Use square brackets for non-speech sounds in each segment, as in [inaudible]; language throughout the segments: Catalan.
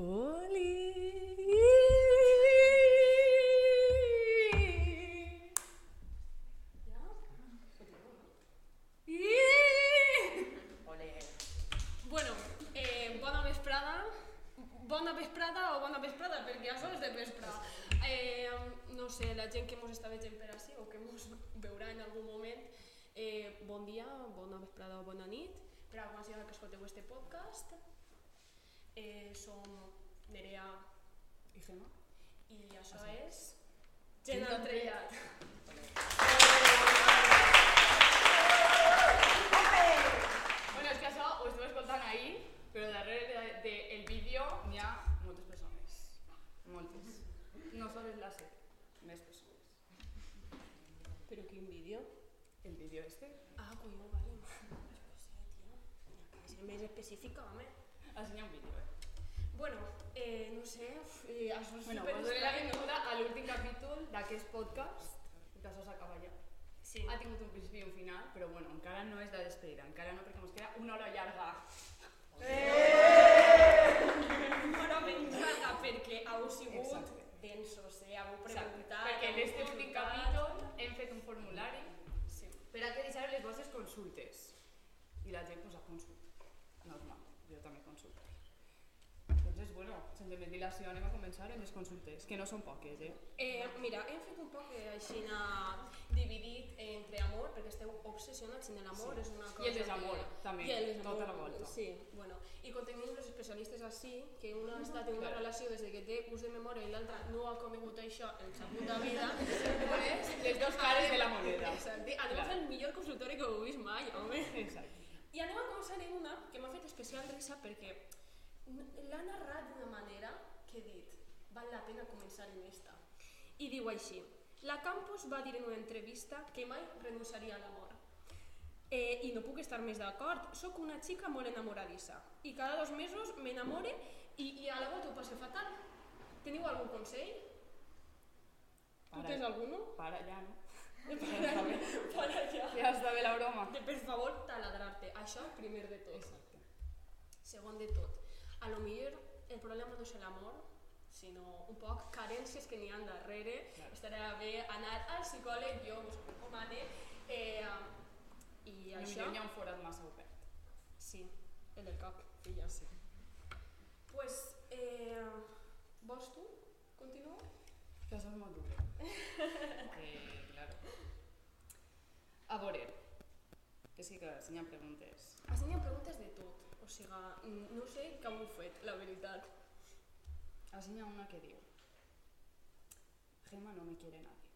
good consultes. I la gent pues, ha consultat. Normal, jo també consulto. Entonces, bueno, sense més dilació anem a començar amb les consultes, que no són poques, eh? Eh, mira, hem fet un poc així dividit entre amor, perquè esteu obsessionats en l'amor, Sí. és una I cosa el desamor, que... també, I el desamor, tota la volta. Sí, bueno. I com tenim els especialistes així, que una ha estat en una Clar. relació des de que té ús de memòria i l'altra no ha conegut això en sa puta vida, [laughs] pues, Les dos cares de la moneda. Exacte, anem a Clar. fer el millor consultori que heu vist mai, home. Exacte. I anem a començar en una que m'ha fet especial risa perquè l'ha narrat d'una manera que he dit, val la pena començar en esta. I diu així, la Campos va dir en una entrevista que mai renunciaria a l'amor. Eh, I no puc estar més d'acord, sóc una xica molt enamoradissa i cada dos mesos m'enamore i, i a la volta ho passe fatal. Teniu algun consell? Tu Para. tens algun? Para ja, no? Para, [laughs] para allà. Ja està bé la broma. De, per favor, taladrar-te. Això primer de tot. Exacte. Segon de tot, a lo millor el problema no és l'amor, sinó un poc carències que n'hi ha darrere. Clar. Estarà bé anar al psicòleg, jo us ho recomane. Eh, I A això... hi ha un forat massa obert. Sí, el del cap, filla. Sí. Pues, eh, vols tu? Continuo? Que això és molt dur. [laughs] que, claro. A veure, que sí que ha preguntes. Ha preguntes de tot. O sigui, no sé com ho fet, la veritat. Ha una que diu Gema no me quiere nadie.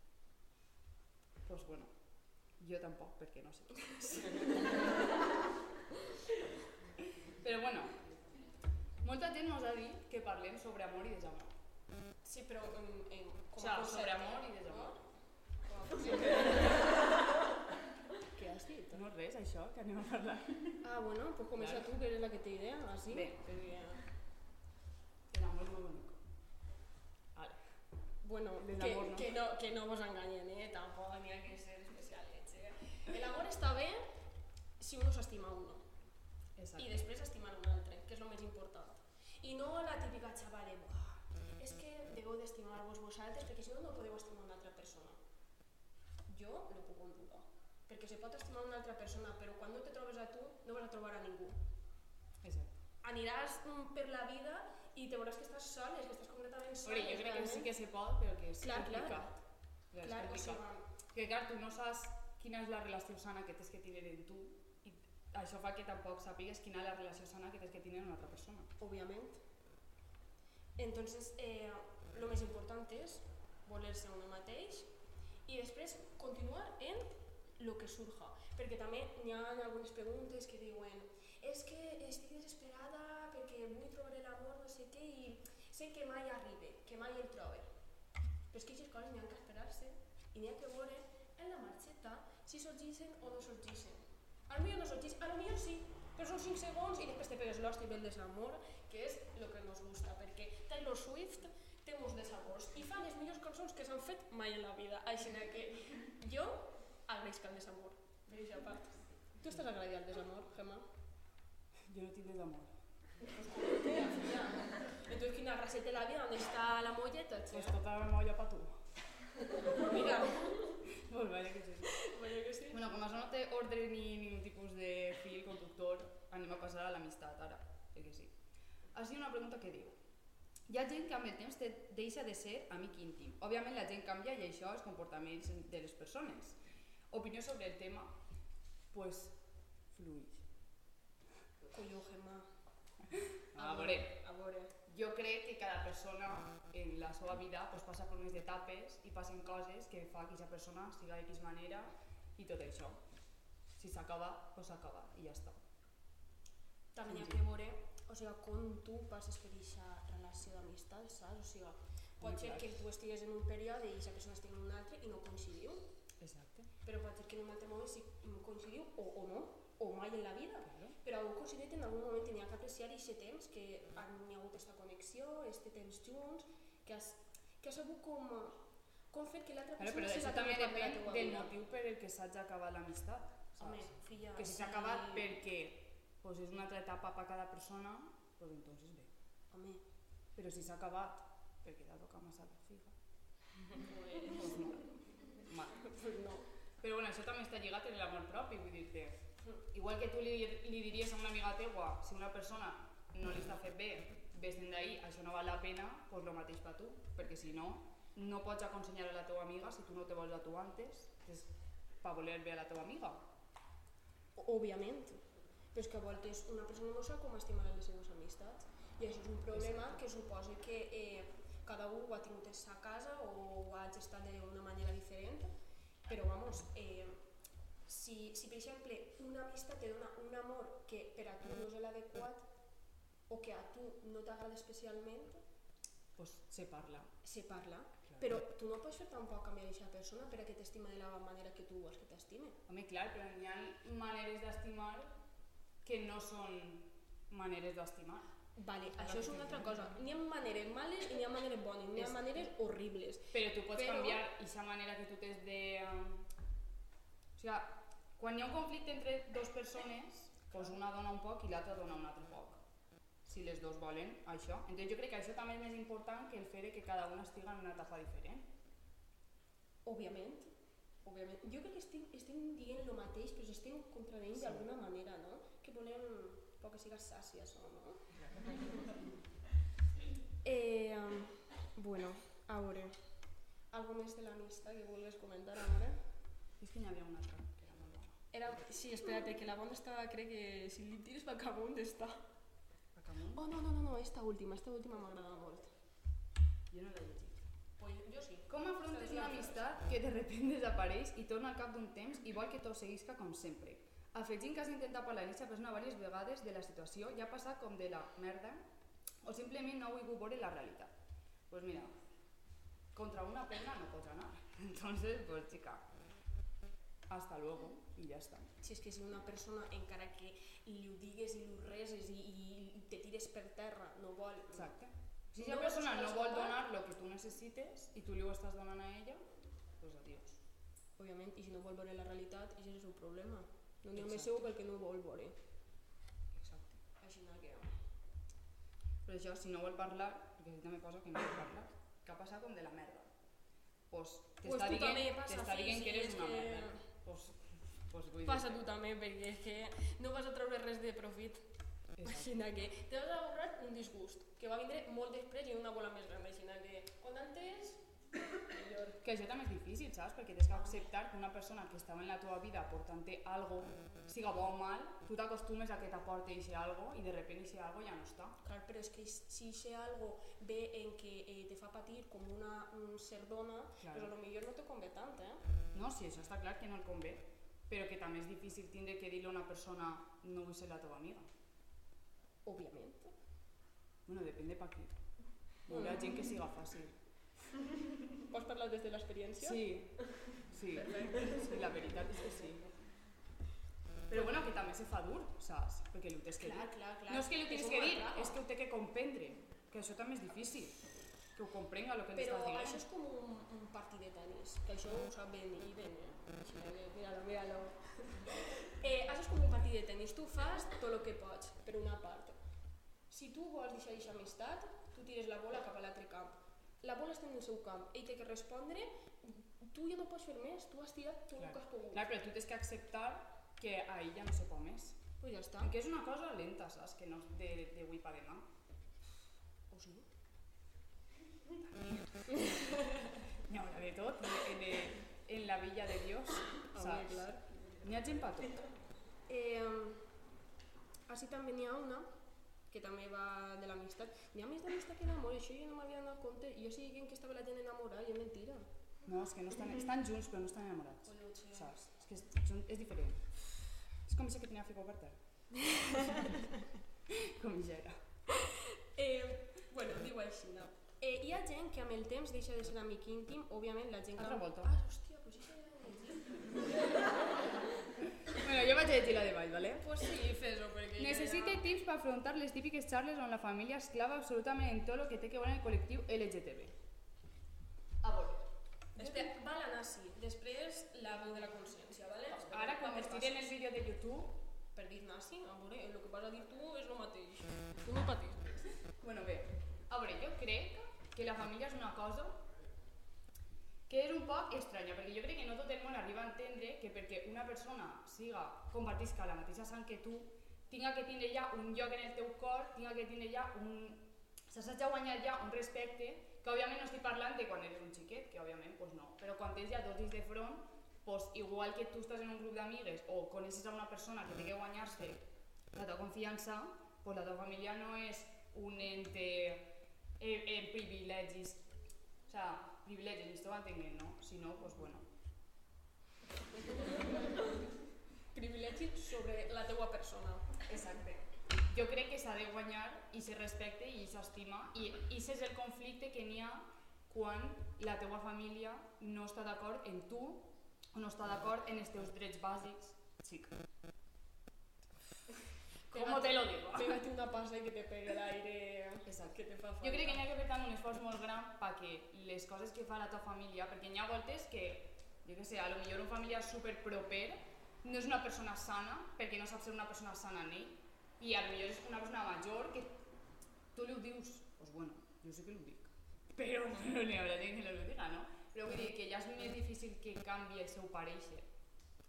Pues bueno, yo tampoc, perquè no sé quién és. [laughs] Però bueno, molta gent ens ha dit que parlem sobre amor i desamor. Sí, però en, en, O com a concepte, sobre amor i desamor. no? Com a concepte. Dit? No res, això, que anem a parlar. Ah, bueno, pues comença Claro. tu, que eres la que té idea, así. Bé. Perquè, El amor molt bonic. Vale. bueno, que, no? que, no, que no vos enganyen, eh? Tampoc n'hi ha que ser especialets, eh? El amor està bé si uno s'estima a uno. Exacte. I després estimar un altre, que és el més important. I no la típica xavale, "Buah, és que deveu d'estimar-vos vosaltres perquè si no no podeu estimar una altra persona. Jo lo puc dubtar. Perquè se pot estimar una altra persona, però quan no te trobes a tu, no vas a trobar a ningú. Exacte. Aniràs mm, per la vida i te veuràs que estàs sol, és que estàs completament sol. Però jo crec que sí que se pot, però que és Clar, complicat. Clar, Clar, o és sigui, complicat. Que clar, tu no saps quina és la relació sana que tens que tenir en tu i això fa que tampoc sàpigues quina és la relació sana que tens que tenir amb una altra persona. Òbviament. Entonces, eh, lo més important és voler-se a un mateix i després continuar en lo que surja. Perquè també hi ha algunes preguntes que diuen és que estic desesperada perquè vull trobar l'amor, no sé què, i sé que mai arribe, que mai el trobe. Però és que aquestes coses n'hi ha que esperar-se i n'hi ha que veure en la marxeta si sorgeixen o no sorgeixen. A lo millor no sorgeix, a lo millor sí, però són 5 segons i després te pegues l'hòstia del desamor, que és el que nos gusta, perquè Taylor Swift té molts desamors i fa les millors cançons que s'han fet mai en la vida. Així que jo agraïsc el desamor, per aquesta part. Tu estàs agraïda al desamor, Gemma? Jo no tinc desamor. Tía, filla. Entonces quina gràcia té la vida? On està la molleta, Pues che? tota la molla pa tu. Mira, Pues vaya que sí. vaya que sí. Bueno, com això no té ordre ni ningú tipus de fil conductor, anem a passar a l'amistat ara, perquè sí. Així una pregunta que diu. Hi ha gent que amb el temps te deixa de ser amic íntim. Òbviament la gent canvia i això és comportaments de les persones. Opinió sobre el tema? Pues fluix. Colló, Gemma. A veure, A veure. jo crec que cada persona en la seva vida pues, passa per unes etapes i passen coses que fa que aquesta persona siga d'X manera i tot això. Si s'acaba, pues s'acaba i ja està. També hi ha que veure, o sigui, com tu passes per aquesta relació d'amistat, saps? O sigui, pot ser que tu estigues en un període i aquesta persona estigui en un altre i no coincidiu, Exacte. però pot ser que en un altre moment sí coincidiu o, o no, o mai en la vida. Claro. Però heu coincidit en algun moment ha que apreciar aquest temps, que han, hi ha hagut aquesta connexió, este temps junts, que has, que has sabut com, com fer que l'altra Claro, persona però siga això també depèn del motiu per el que s'hagi acabat l'amistat. Home, filla, Que si s'ha acabat perquè pues, és una altra etapa per cada persona, pues entonces bé. Home, Però si s'ha acabat perquè t'ha tocat massa la figa, pues, pues mal. Mal. pues no. Però bueno, això també està lligat en l'amor propi, vull dir-te. Igual que tu li, li diries a una amiga teua, si una persona no li està fet bé, ves d'ahí, això no val la pena, pues lo mateix per tu, perquè si no, no pots aconsellar a la teva amiga si tu no te vols a tu antes, és per voler bé a la teva amiga. Òbviament, però és que a voltes una persona no sap com estimar les seves amistats i això és un problema que suposa que eh, cada un ho ha tingut a sa casa o ho ha gestat d'una manera diferent, però vamos, eh, si, si per exemple una amistat te dona un amor que per a tu no és l'adequat o que a tu no t'agrada especialment, Pues se parla. se parla. Però tu no pots fer tampoc canviar aquesta persona per a que t'estima de la manera que tu vols que t'estime. Home, clar, però hi ha maneres d'estimar que no són maneres d'estimar. Vale, això és una altra cosa. N'hi ha maneres males i n'hi ha maneres bones, n'hi ha maneres horribles. Però tu pots Però- canviar aquesta manera que tu tens de... um, O sigui, quan hi ha un conflicte entre dues persones, doncs una dona un poc i l'altra dona un altre poc. Si les dos volen això. Entonces jo crec que això també és més important que el fer que cada una estiga en una etapa diferent. Òbviament, òbviament. Jo crec que estem, estem dient el mateix, però estem contradient Sí. d'alguna manera, no? Que volem poc que sigues sàcies, o no? [laughs] Eh, bueno, a veure, algo més de l'amistat que vulguis comentar, amore? És que n'hi havia una altra que era molt bona. Era, sí, espérate, que la bona estava, crec que si li tires per cap on està. Acamunt? Oh, no, no, no, no, esta última, esta última m'agrada molt. Jo no l'he llegit. Pues jo sí. Com afrontes una amistat que de repente desapareix i torna al cap d'un temps i vol que tot seguisca com sempre? Afegint que has intentat parlar amb aquesta persona diverses vegades de la situació i ha passat com de la merda o simplement no ha volgut veure la realitat. Pues mira, contra una pena no pots anar. [laughs] Entonces, pues chica, hasta luego y ya está. Si és que si una persona, encara que li ho digues i li ho reses i, i te tires per terra, no vol... Exacte. Si No persona no vol donar lo que tu necessites i tu li ho estàs donant a ella, pues adiós. Òbviament, i si no vol veure la realitat, és el seu problema. No n'hi ha més Exacte. seu pel que no vol veure. Exacte. Així que... Però això, si no vol parlar, perquè també posa que no vol parlar, que ha passat com de la merda. Pues Pues t'està tu dient, t'està dient sí, que eres una que- merda. Pues, pues vull Passa dir tu també, perquè és que no vas a treure res de profit. Exacte. Així que te vas a ahorrar un disgust, que va vindre molt després i una bola més gran. Així que, quan antes. Que això també és difícil, saps? Perquè tens que acceptar que una persona que estava en la teva vida aportant-te algo, siga bo o mal, tu t'acostumes a que t'aporte eixe algo i de repente eixe algo ja no està. Clar, però és que si això algo ve en que eh, te fa patir com una un ser dona, Claro. lo millor no te convé tant, eh? No, sí, això està clar que no el convé, però que també és difícil tindre que dir-li a una persona no vull ser la teva amiga. Òbviament. Bueno, depèn de pa qui. [laughs] Hi ha gent que siga fàcil. Pots parlar des de l'experiència? Sí, sí, sí, la veritat és que sí. Però bueno, que també se fa dur, saps? Perquè ho tens que Clar, dir. clar, clar. No és que ho tens que dir, és que ho té que comprendre. Que això també és difícil. Que ho comprenga el que Però estàs això dient. és com un, un partit de tenis, que això ho sap ben i ben, eh? Míralo, míralo. [laughs] Eh, això és com un partit de tenis, tu fas tot el que pots, per una part. Si tu vols deixar aquesta amistat, tu tires la bola cap a l'altre camp. La bola està en el seu camp, ell té que respondre, tu ja no pots fer més, tu has tirat tot el Clar. que has pogut. Clar, però tu tens que acceptar que ahir ja no se pot més. Pues ja està. Que és una cosa lenta, saps? Que no és de, de avui per demà. O sí. N'hi haurà de tot en, en, en la villa de Dios, saps? clar. N'hi ha gent per tot. Eh, així també n'hi ha una que també va de l'amistat. N'hi ha més d'amistat que d'amor, això jo no m'havia donat compte. Jo sí que que estava la gent enamorada és mentira. No, és que no estan, estan junts però no estan enamorats. Collotxe. Saps? És que és, són, és diferent. És com això que tenia Fico Carter. [laughs] com ja era. Eh, bueno, diu així, no? Eh, hi ha gent que amb el temps deixa de ser amic íntim, òbviament la gent que... Altra volta. Ah, hòstia, pues això dit. Bueno, jo vaig a llegir la de baix, ¿vale? Pues sí, fes-ho, perquè... Necessite ja- tips per afrontar les típiques xarles on la família es clava absolutament en tot el que té que veure amb el col·lectiu LGTB. A veure. Espera, va la nazi, després la veu de la consciència, ¿vale? Ara, quan va per es tiren el vídeo de YouTube... Per dir nazi, a veure, el que vas a dir tu és el mateix. Tu no patis. Bueno, bé. A veure, jo crec que la família és una cosa que és un poc estranya, perquè jo crec que no tot el món arriba a entendre que perquè una persona siga, compartisca la mateixa sang que tu, tinga que tindre ja un lloc en el teu cor, tinga que tindre ja un... S'has ja guanyat ja un respecte, que òbviament no estic parlant de quan eres un xiquet, que òbviament pues no, però quan tens ja dos dits de front, pues igual que tu estàs en un grup d'amigues o coneixes a una persona que té que guanyar-se la teva confiança, pues la teva família no és un ente en, en privilegis, o sea, privilegis, m'esteu entenent, no? Si no, pues bueno. Privilegi sobre la teua persona. Exacte. Jo crec que s'ha de guanyar i se respecte i s'estima i ese és el conflicte que n'hi ha quan la teua família no està d'acord en tu o no està d'acord en els teus drets bàsics. Xica. ¿Cómo te lo digo? Pégate una pasa y que te pegue el aire. Exacte. Que te fa falta. Jo crec que n'hi ha que fer tant un esforç molt gran perquè les coses que fa la teva família, perquè n'hi ha voltes que, jo què sé, a lo millor un familiar super proper no és una persona sana perquè no sap ser una persona sana en ell i a lo millor és una persona major que tu li ho dius, pues bueno, jo sí que li ho dic, però, però n'hi haurà gent que no li ho diga, no? Però vull dir que ja és més difícil que canvi el seu pareixer.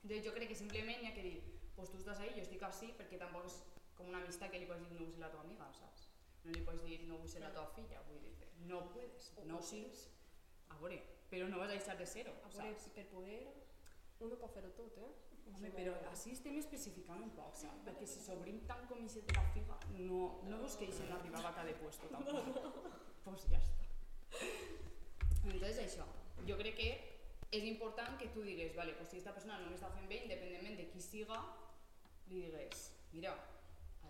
Entonces jo crec que simplement hi ha que dir, pues tu estàs ahí, jo estic així, perquè tampoc és com una amistat que li pots dir no vull ser la teva amiga, saps? No li pots dir no vull ser la teva filla, vull dir, no puedes, no siguis. A veure, però no vas a deixar de ser-ho, A veure, saps? per poder, uno pot fer-ho tot, eh? Home, però així estem especificant un poc, saps? Perquè si s'obrim tant com de la figa, no, no veus que ixen arribar a cada puesto tampoc. Pues ja està. Entonces això, jo crec que és important que tu digues, vale, pues si esta persona no m'està fent bé, independentment de qui siga, li digues, mira,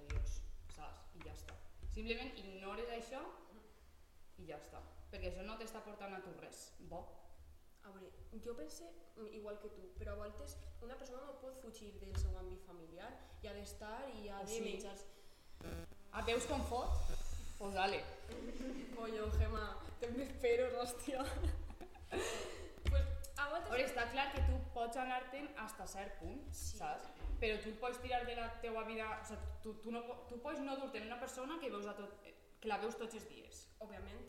adiós, saps? I ja està. Simplement ignores això i ja està. Perquè això no t'està portant a tu res. Bo. A veure, jo pense igual que tu, però a voltes una persona no pot fugir del seu àmbit familiar i ha d'estar i ha de sí. menjar... Ah, veus com fot? Pues dale. Coño, Gemma, ten més peros, hòstia. Pues a A voltes... veure, està clar que tu pots anar-te'n fins a cert punt, Sí. saps? Però tu pots tirar de la teua vida... O sigui, tu, tu, no, tu pots no dur-te en una persona que, veus a tot, que la veus tots els dies. Òbviament,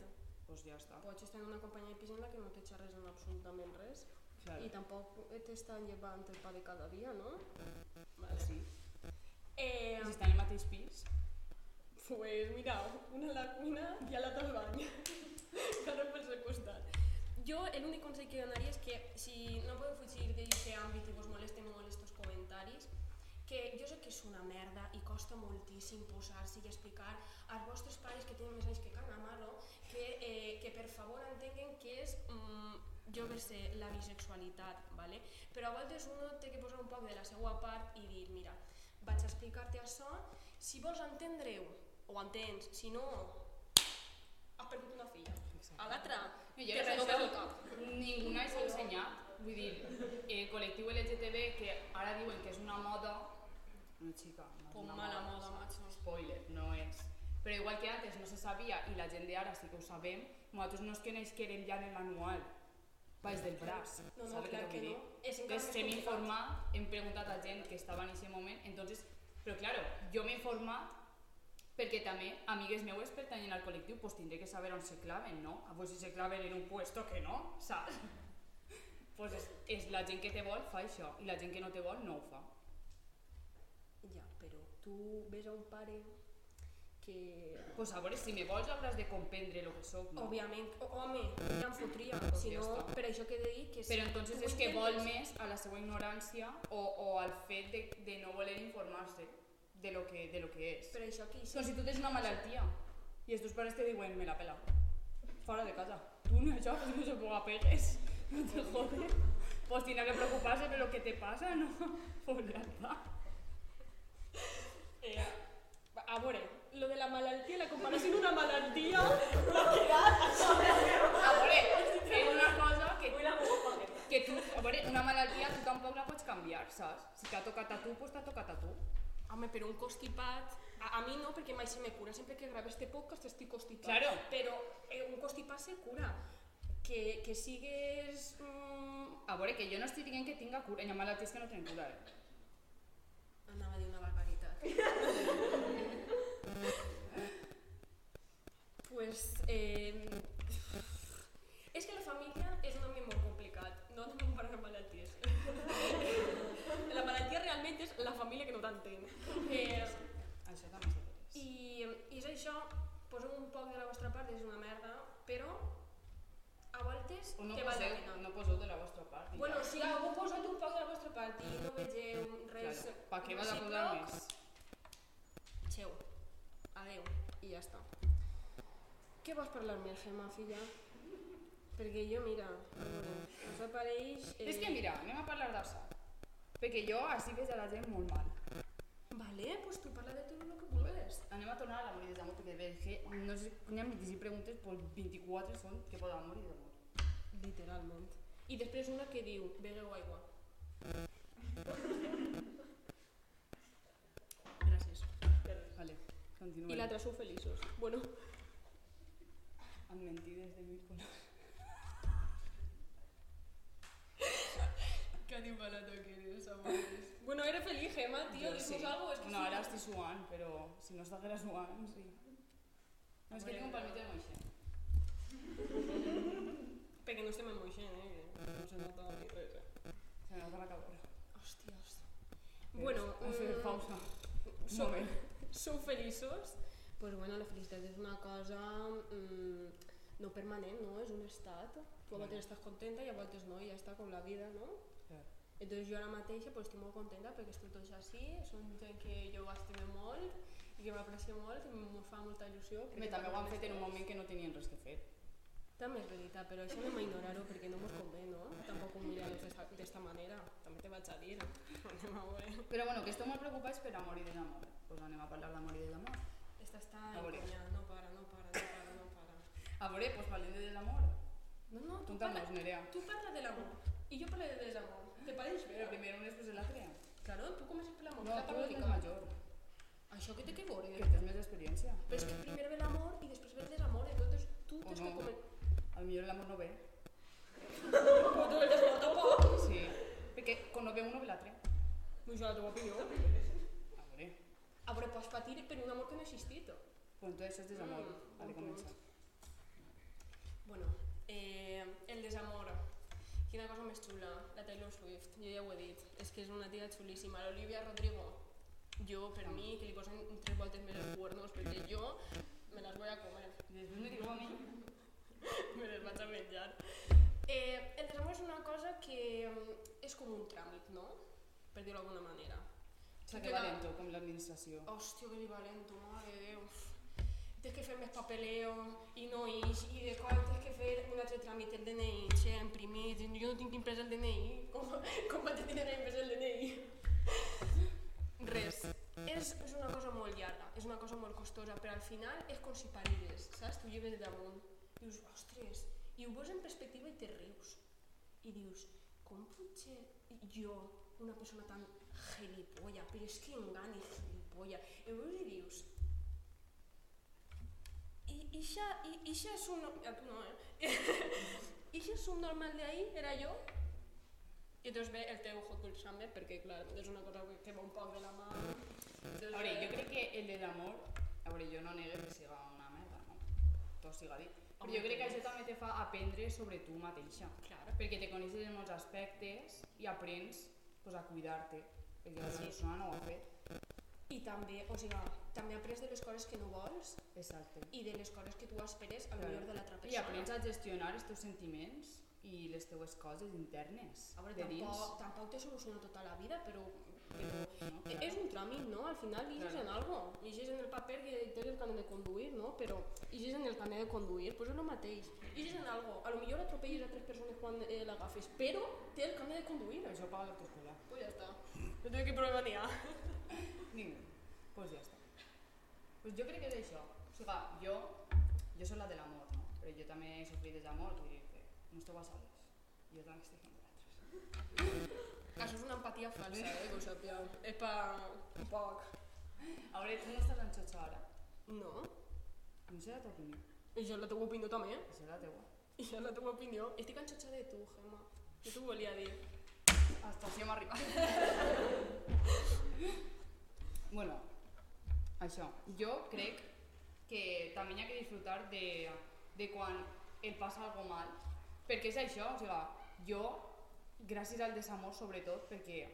Doncs pues ja està. pots estar en una companyia de pis en la que no te xerres en absolutament res Clar. i tampoc t'estan llevant el pa de cada dia, no? Vale. Sí. Eh, si està en el mateix pis... Pues mira, una a la cuina i a l'altra al bany. Cada pel seu costat. Jo l'únic consell que donaria és que si no podeu fugir d'aquest àmbit i vos molesten molt estos comentaris, que jo sé que és una merda i costa moltíssim posar-se i explicar als vostres pares que tenen més anys que Canamarro que, eh, que per favor entenguen que és mm, jo que sé, la bisexualitat, ¿vale? però a voltes uno té que posar un poc de la seva part i dir, mira, vaig a explicar-te això, si vols entendre-ho, ho entens, si no, has perdut una filla. A l'altra, No, crec que el això cap. ningú n'ha ensenyat. Vull dir, el col·lectiu LGTB, que ara diuen que és una moda... No, xica, no és Com una mala moda, macho. Spoiler, no és. Però igual que antes no se sabia i la gent d'ara sí que ho sabem, nosaltres no és que n'esquerem ja en el manual, baix del braç. No, no, saps clar que vull no. És Entonces més hem informat, hem preguntat a gent que estava en aquest moment, entonces, però claro, jo m'he informat Perquè també, amigues meues pertanyen al col·lectiu, pues tindré que saber on se claven, no? Ah, pues si se claven en un puesto que no, saps? Pues és, és la gent que te vol fa això, i la gent que no te vol no ho fa. Ja, però tu ves a un pare que... Pues a veure, si me vols hauràs de comprendre el que sóc, no? Òbviament, home, ja em fotria, Pues si ja no, està. per això que he de dir que... si Però entonces és que vol més a la seva ignorància o, o al fet de, de no voler informar-se de lo que, de lo que és. Per això que... Com si tu tens una malaltia i els teus pares te diuen me la pela, fora de casa. Tu no això, [laughs] no se ponga pegues, no te jode. Pues tiene que preocuparse de lo que te pasa, ¿no? Pues ya está. Eh, a veure, lo de la malaltia, la comparació una malaltia, m'ha quedat A veure, és [laughs] una cosa que, que tu, a veure, una malaltia tu tampoc la pots canviar, saps? Si t'ha tocat a tu, pues t'ha tocat a tu. Home, però un constipat... A, a mi no, perquè mai se me cura. Sempre que grave este podcast estic constipat. Claro. Però eh, un constipat se cura. Que, que sigues... Mm, A veure, que jo no estic dient que tinga cura, hi ha malalties que no tenen cura, eh? Anava a dir una barbaritat. [laughs] pues... Eh, és que la família és un àmbit molt complicat. No anem a parlar malalties. [laughs] la malaltia realment és la família que no t'entén. Eh, Això també i, I és això, poseu un poc de la vostra part, és una merda, però a voltes O no que val la poseu, pena. no poseu de la vostra part. Bueno, si algú posa un poc de la vostra part i no vegeu res... Claro. Pa què vas a posar més? Xeu. Adeu. I ja està. Què vols parlar-me, Gemma, filla? Perquè jo, mira, a veure, els aparells... Eh... És que mira, anem a parlar d'això. Perquè jo així veig a la gent molt mal. Vale, pues tu parla de tot el que vulguis. Anem a tornar a la morir d'amor perquè veig que no sé, n'hi ha 25 preguntes, però 24 són que poden morir d'amor. Literalment. I després una que diu, begueu aigua. Gràcies. Vale, continuem. I l'altra sou feliços. Bueno, Amb mentides de mil colors. Que animalada que eres, amores. bueno, era feliz, Gemma, tío. Jo Dius sí. algo, és que No, sí. ara estic suant, però si no estiguera suant, sí. No, és que tinc un palmito de moixent. Perquè no estem en moixent, eh? que No se nota ni res. eh. Se nota la cabra. Hòsties. Bueno, a fer mm, pausa. Sou, moment. [laughs] sou feliços? Pues bueno, la felicitat és una cosa mm, no permanent, no? És un estat. Tu a voltes estàs contenta i a voltes no, i ja està com la vida, no? Entonces jo ara mateixa pues, estic molt contenta perquè estic tots així, són gent que jo estimo molt i que m'aprecio molt i em fa molta il·lusió. Bé, també ho han fet en un moment que no tenien res que fer. També és veritat, però això anem a ignorar-ho perquè no mos convé, no? Tampoc humillar-los d'esta- d'esta manera, també te vaig a dir. Anem a veure. Però bueno, que esteu molt preocupats per amor i desamor. Doncs pues anem a parlar d'amor i desamor. Esta està A veure. enconya, no para, no para, no para, no para. A veure, doncs parlem de desamor. No, no, tu parla, Nerea. tu parla de l'amor i jo parlo de desamor. Te pareix bé? Però primer un després de l'altre. Claro, tu comences per l'amor. No, la tu de més major, Això que té que veure? que tens més experiència. Però és que primer ve l'amor i després ve el desamor, entonces tu tens no. que comer... A lo millor l'amor no ve. [laughs] Però tu el desamor tampoc. Sí. Perquè quan no ve uno ve l'altre. No és la teva opinió. A veure. A veure, pots patir per un amor que no ha existit. Pues entonces és desamor. Mm, ha de començar. Bueno, eh, el desamor. Quina cosa més xula, la Taylor Swift, jo ja ho he dit. És que és una tia xulíssima. L'Olivia Rodrigo, jo, per mi, que li posen tres voltes més els cuernos, perquè jo me las voy a comer. I després me diu a [laughs] mi. me les vaig a menjar. Eh, el desamor és una cosa que mm, és com un tràmit, no? Per dir-ho d'alguna manera. O sigui, que va lento, com l'administració. Hòstia, que valento, mare de Déu. Tens que fer més papeleo i no ix, i de cop tens que fer un altre tràmit, el DNI, xe, imprimit, jo no tinc imprès el DNI, com, com vaig tenir imprès el DNI? Res. És, és una cosa molt llarga, és una cosa molt costosa, però al final és com si parires, saps? Tu lleves damunt, dius, ostres, i ho veus en perspectiva i te rius. I dius, com pot ser jo, una persona tan gilipolla, però és que engany gilipolla, i ho veus i dius, i ixa, i, ixa és un... A tu no, eh? ixa és un normal de ahí, era jo? I entonces ve el teu hot dog summer, perquè clar, és una cosa que va un poc de la mà. Entonces, A veure, jo crec que el de l'amor... A veure, jo no negue que siga una merda, no? Tot siga dit. Però jo crec que això també te fa aprendre sobre tu mateixa. Clar. Perquè te coneixes en molts aspectes i aprens pues, a cuidar-te, perquè Sí. persona no ho ha fet. I també, o sigui, també après de les coses que no vols Exacte. i de les coses que tu esperes al millor de l'altra I persona. aprens a gestionar els teus sentiments i les teues coses internes A veure, de dins. tampoc, tampoc te soluciona tota la vida, però, però No? és un tràmit, no? Al final llegis Claro. en algo, llegis en el paper que tens el carnet de conduir, no? Però llegis en el carnet de conduir, pues és el mateix. Llegis en algo, a lo millor atropelles a tres persones quan eh, l'agafes, però té el carnet de conduir. Això paga l'autoescola. Pues ja està. No té que problema n'hi ha. [laughs] Ningú. Pues ja està. Pues jo crec que és això. O sigui, jo, jo soc la de l'amor, no? Però jo també he sofrit d'amor, vull dir que no esteu a soles. Jo també estic amb vosaltres. Això és una empatia falsa, eh, que ho. És un poc. A veure, tu no estàs en xotxa ara. No? No sé la teva opinió. I la teva opinió també. Això és la teua. I és la teva opinió. Estic enxotxa de tu, Gemma. Què t'ho volia dir? Hasta hem arribat. [laughs] bueno, això. Jo crec que també hi ha que disfrutar de, de quan et passa algo mal, perquè és això, o sigui, jo, gràcies al desamor sobretot, perquè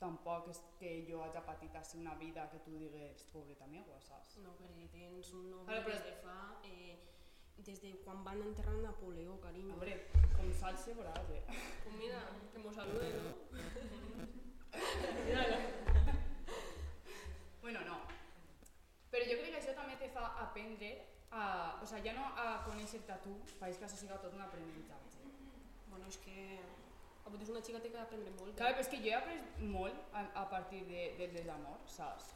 tampoc és que jo hagi patit així una vida que tu digues, pobreta meva, saps? No, perquè tens un nòvio Ara, però- des de fa... Eh, des de quan van enterrar Napoleó, carinyo. Hombre, com salse eh? Pues mira, que mos salude, ¿no? [laughs] Mírala. Bueno, no. Però jo crec que això també te fa aprendre a... O sigui, ja no a conèixer-te a tu, faig que això siga tot un aprenentatge. Bueno, és que... A vosaltres una xica té que aprendre molt. Clar, però és que jo he après molt a, a partir de, del desamor, saps?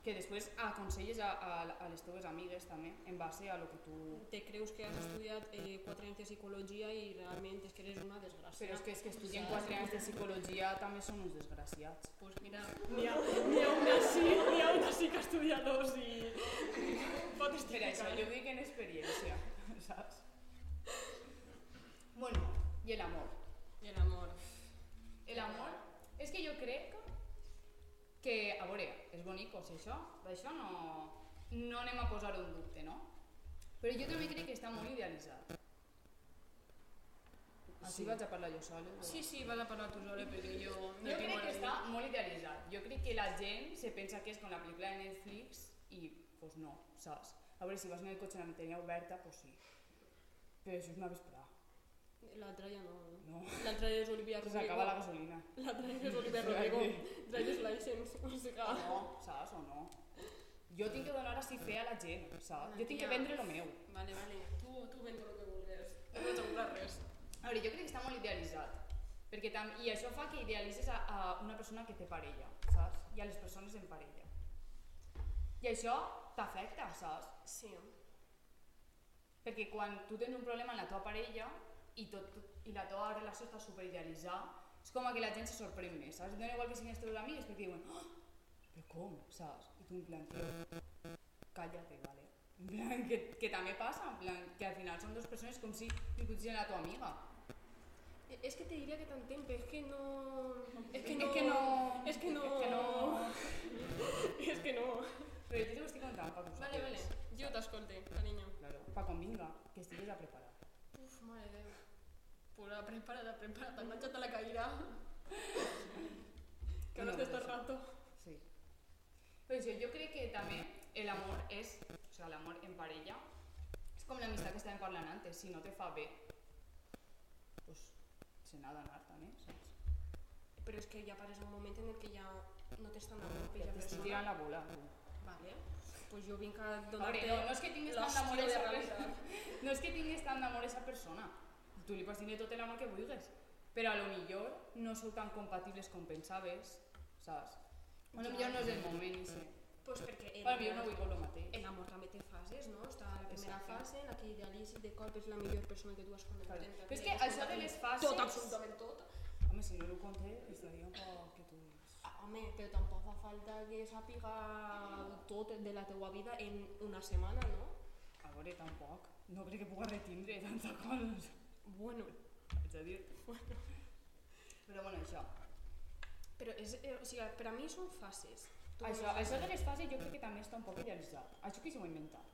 Que després aconselles a, a, a les teves amigues també, en base a lo que tu... Te creus que has estudiat eh, 4 anys de psicologia i realment és que eres una desgràcia. Però és que, és que estudien 4 anys de psicologia també són uns desgraciats. Pues mira, n'hi ha, n'hi ha una sí, n'hi ha una sí que estudia dos i pot Per testificar. això jo dic en experiència, saps? Bueno, i l'amor. I l'amor. L'amor és que jo crec que, a veure, és bonic o si això, d'això no, no anem a posar-ho en dubte, no? Però jo també crec que està molt idealitzat. Així Sí. vaig a parlar jo sola. o- Sí, sí, vas a parlar tu sola perquè jo no Jo tinc crec que està molt idealitzat. Jo crec que la gent se pensa que és com la pel·lícula de Netflix i, pues no, saps? A veure, si vas en el cotxe amb la ventanilla oberta, pues sí. Però això és una vesprada, L'altra ja no. no? L'altra és Olivia Que Rodrigo. s'acaba la gasolina. L'altra és Olivia Rodrigo. Driver's license. O sigui, No, saps o no? Jo tinc que donar així fe a la gent, saps? Jo tinc que vendre el meu. Vale, vale. Tu, tu vende el que vulguis. No vaig a comprar res. A veure, jo crec que està molt idealitzat. Perquè tam I això fa que idealitzes a, a una persona que té parella, saps? I a les persones en parella. I això t'afecta, saps? Sí. Perquè quan tu tens un problema amb la teva parella i, tot, i la teva relació està superidealitzada, és com que la gent se sorprèn més, saps? No igual que siguin els teus amics, perquè diuen, oh, però com, saps? I tu en plan, tio, cállate, vale? En plan, que, que també passa, en plan, que al final són dues persones com si discutissin a la tua amiga. És que te diria que t'entenc, però és que no... És que no... que no- És que no... és que no- és que no... Però jo t'ho estic contant per Vale, vale. Jo t'escolte, carinyo. Claro, pa quan vinga, que estiguis a preparar. Uf, mare de Déu. Pura, prepara't, prepara't. Enganxa't a la cadira. [laughs] Que no No, això. rato. Sí. Però això, jo crec que també l'amor és, o sigui, l'amor en parella, és com l'amistat que estàvem parlant antes, si no te fa bé, pues se n'ha d'anar també, saps? Però és que ja pares un moment en el que ja no t'estan dando Ja aquella t'estic persona. tirant la bola. Vale. Pues jo vinc a donar-te no, no és que tinguis tant d'amor a de [laughs] esa persona. No és que tinguis tant d'amor a esa persona. Tu li pots tenir tot l'amor que vulguis, però a lo millor no sou tan compatibles com pensaves, saps? A lo millor no és el moment, i sí. Pues perquè lo millor no vull el mateix. el amor també té fases, no? Està la primera Exacte. fase en la que idealitzes de cop és la millor persona que tu has conegut. Claro. en la Però és que això de les fases- Tot, absolutament tot. Home, si no ho conté, estaria un poc que tu. Ah, Home, però tampoc fa falta que sàpiga tot de la teua vida en una setmana, no? A veure, tampoc. No crec que puga retindre tanta cosa. Bueno, Haig de dir. Però bueno, això. però és, eh, o sigui, per a mi són fases. Tu Això, això de les fases jo crec que també està un poc idealitzat. Això qui s'ho ha inventat?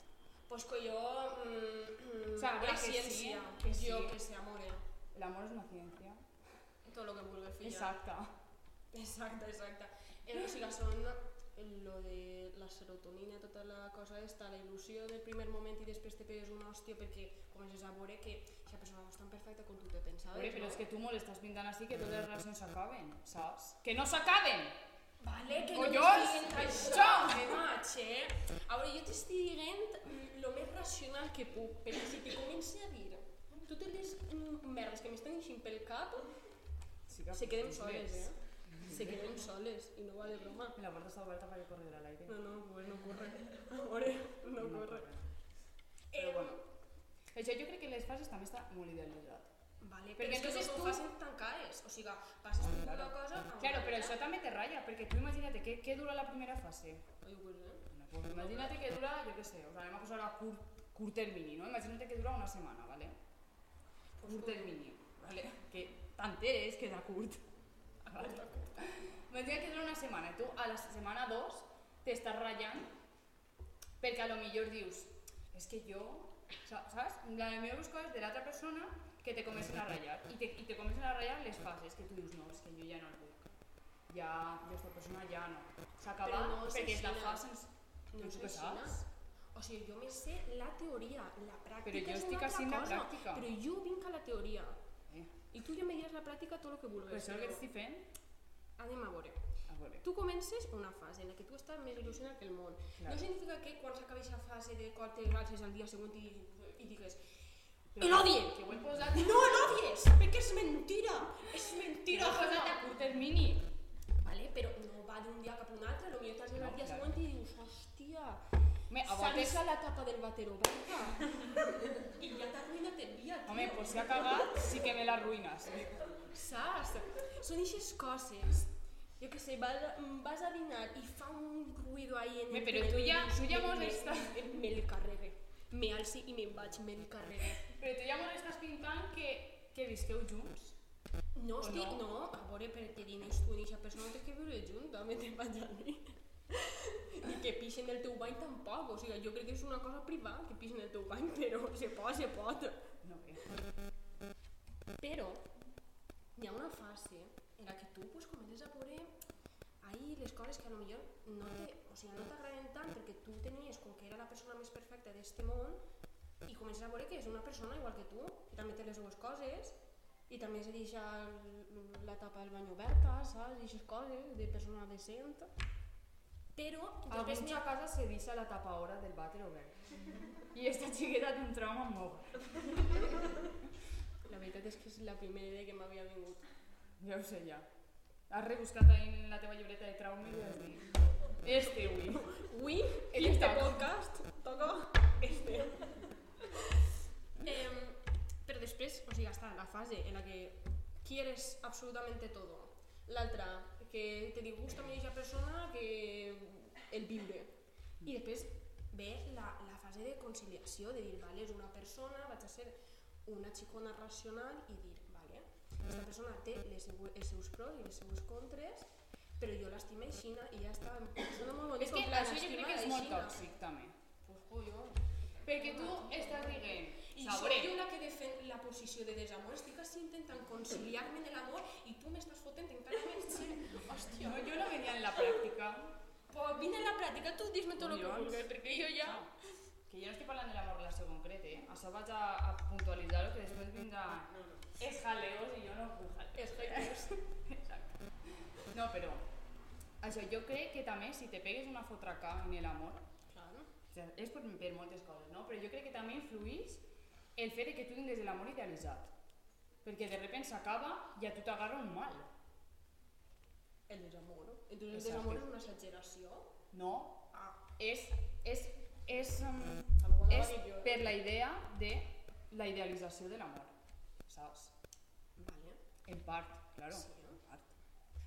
Pues que jo... Mm, O sea, la que sí, que sí. jo que sé, amore. L'amor és una ciència. Tot lo que vulgues fer. Exacte. Exacte, exacte. Eh, o sigui, són lo de la serotonina, tota la cosa esta, la il·lusió del primer moment i després te pegues una hòstia perquè comences a veure que aquesta persona no és tan perfecta com tu te pensaves. Oye, però no? és que tu molt estàs pintant així que totes les relacions s'acaben, saps? Que no s'acaben! Vale, que Collons! no t'estic dient això, me maig, eh? A veure, jo t'estic dient lo més racional que puc, perquè si te començo a dir totes les mm, merdes que m'estan eixint pel cap, Sí que se queden soles, eh? Se queden soles, i no va de broma. La puerta está abierta para que corriera al aire. No, no, pues no corre. Amore, no corre. Però Eh, bueno. Això jo crec que les fases també està molt idealitzat. Vale, Perquè però entonces tu- facin tancades, o sigui, passes tu Claro. una cosa Claro, però això també te ratlla, perquè tu imagina't què, què dura la primera fase. Ai, pues, eh? Bueno, pues imagínate que dura, yo qué sé, o sea, anem a posar a curt, curt termini, no? Imagínate que dura una setmana, ¿vale? Pues Curt termini, ¿vale? Que tant és que és a curt. Vale. Imagina que dura una setmana i tu a la setmana 2 t'estàs ratllant perquè a lo millor dius és que jo, sa- saps? La millor coses de l'altra persona que te comencen a ratllar i te, i te comencen a ratllar les fases que tu dius no, és que jo ja no el vull ja, aquesta persona ja no s'ha Però acabat no perquè la fase No què així, saps? O sigui, jo me sé la teoria, la pràctica Però jo és una altra la cosa. pràctica. Però jo vinc a la teoria. Eh, I tu ja me diràs la pràctica tot el que vulguis. però això que estic fent Anem a veure. Veure Tu comences una fase en la que tu estàs més il·lusionat que el món. Clar. No significa que quan s'acabi aquesta fase de quan te galces al dia següent i, i digues que ho he posat No l'odies! Perquè és mentira! És que mentira! ho he posat a curt termini Vale, però no va d'un dia cap a un altre, potser en el No, dia clar. següent i dius, hòstia, Home, a voltes la tapa del vàter oberta [laughs] i ja t'ha arruïnat el dia, tio. Home, pues si ha cagat, sí que me l'arruïnes. Saps? Són eixes coses. Jo què sé, vas, vas a dinar i fa un ruido ahí en Home, el tu i ja- dius, tu ja me- me- me- Me'l carregue. Me alci i me'n vaig, me'l carregue. Però tu ja m'ho estàs pintant que, que visqueu junts. No, O estic, no? no? a veure, perquè dines tu i aquesta persona té que viure junt, també te'n vaig a dir. I que pixen el teu bany tampoc, o sigui, jo crec que és una cosa privada que pixen el teu bany, però se pot, se pot. No, bé. Però hi ha una fase en la que tu pues, comences a veure ahí les coses que a lo millor no te, o sigui, no t'agraden tant perquè tu tenies com que era la persona més perfecta d'este món i comences a veure que és una persona igual que tu, que també té les seues coses i també se deixa la tapa del bany oberta, saps? I aquestes coses de persona decent. Però Alguns a casa se deixa la tapadora del vàter obert. [laughs] I esta xiqueta té un trauma molt. La veritat és que és la primera idea que m'havia vingut. Ja ho sé, ja. Has rebuscat ahí en la teva llibreta de traumes i has dit... Este, ui. Avui, [laughs] en este podcast, toca este. eh, però després, o sigui, està la fase en la que quieres absolutamente todo. L'altra, que te disgusta a aquella persona que el viure. I després ve la, la fase de conciliació, de dir, vale, és una persona, vaig a ser una xicona racional i dir, aquesta persona té les, seue- els seus pros i les seues contres, però jo l'estima aixina i ja està. Sona molt bonic, És que en plan, això jo crec que és molt tòxic, també. Pues colló. Perquè tu estàs dient... I Sabré. soc jo la que defen la posició de desamor, estic així intentant conciliar-me de l'amor i tu m'estàs fotent encara més. [laughs] Hòstia. No, jo no venia en la pràctica. Pues vine a la pràctica, tu dis-me tot el que vulguis, perquè jo ja... Que jo no estic parlant de l'amor relació concret, eh? Això vaig a, a puntualitzar-ho, que després vindrà... És jaleos i jo no vull jaleos. [laughs] És haters. Exacte. No, però... Això, jo crec que també si te pegues una fotraca en l'amor, Claro. o és per, per moltes coses, no? Però jo crec que també influís el fet de que tu tingues l'amor idealitzat. Perquè de repente s'acaba i a tu t'agarra un mal. El desamor. El desamor és una exageració. No, Ah, és, és, és, um, és per la idea de la idealització de l'amor, saps? Vale. En part, claro. Sí. En part.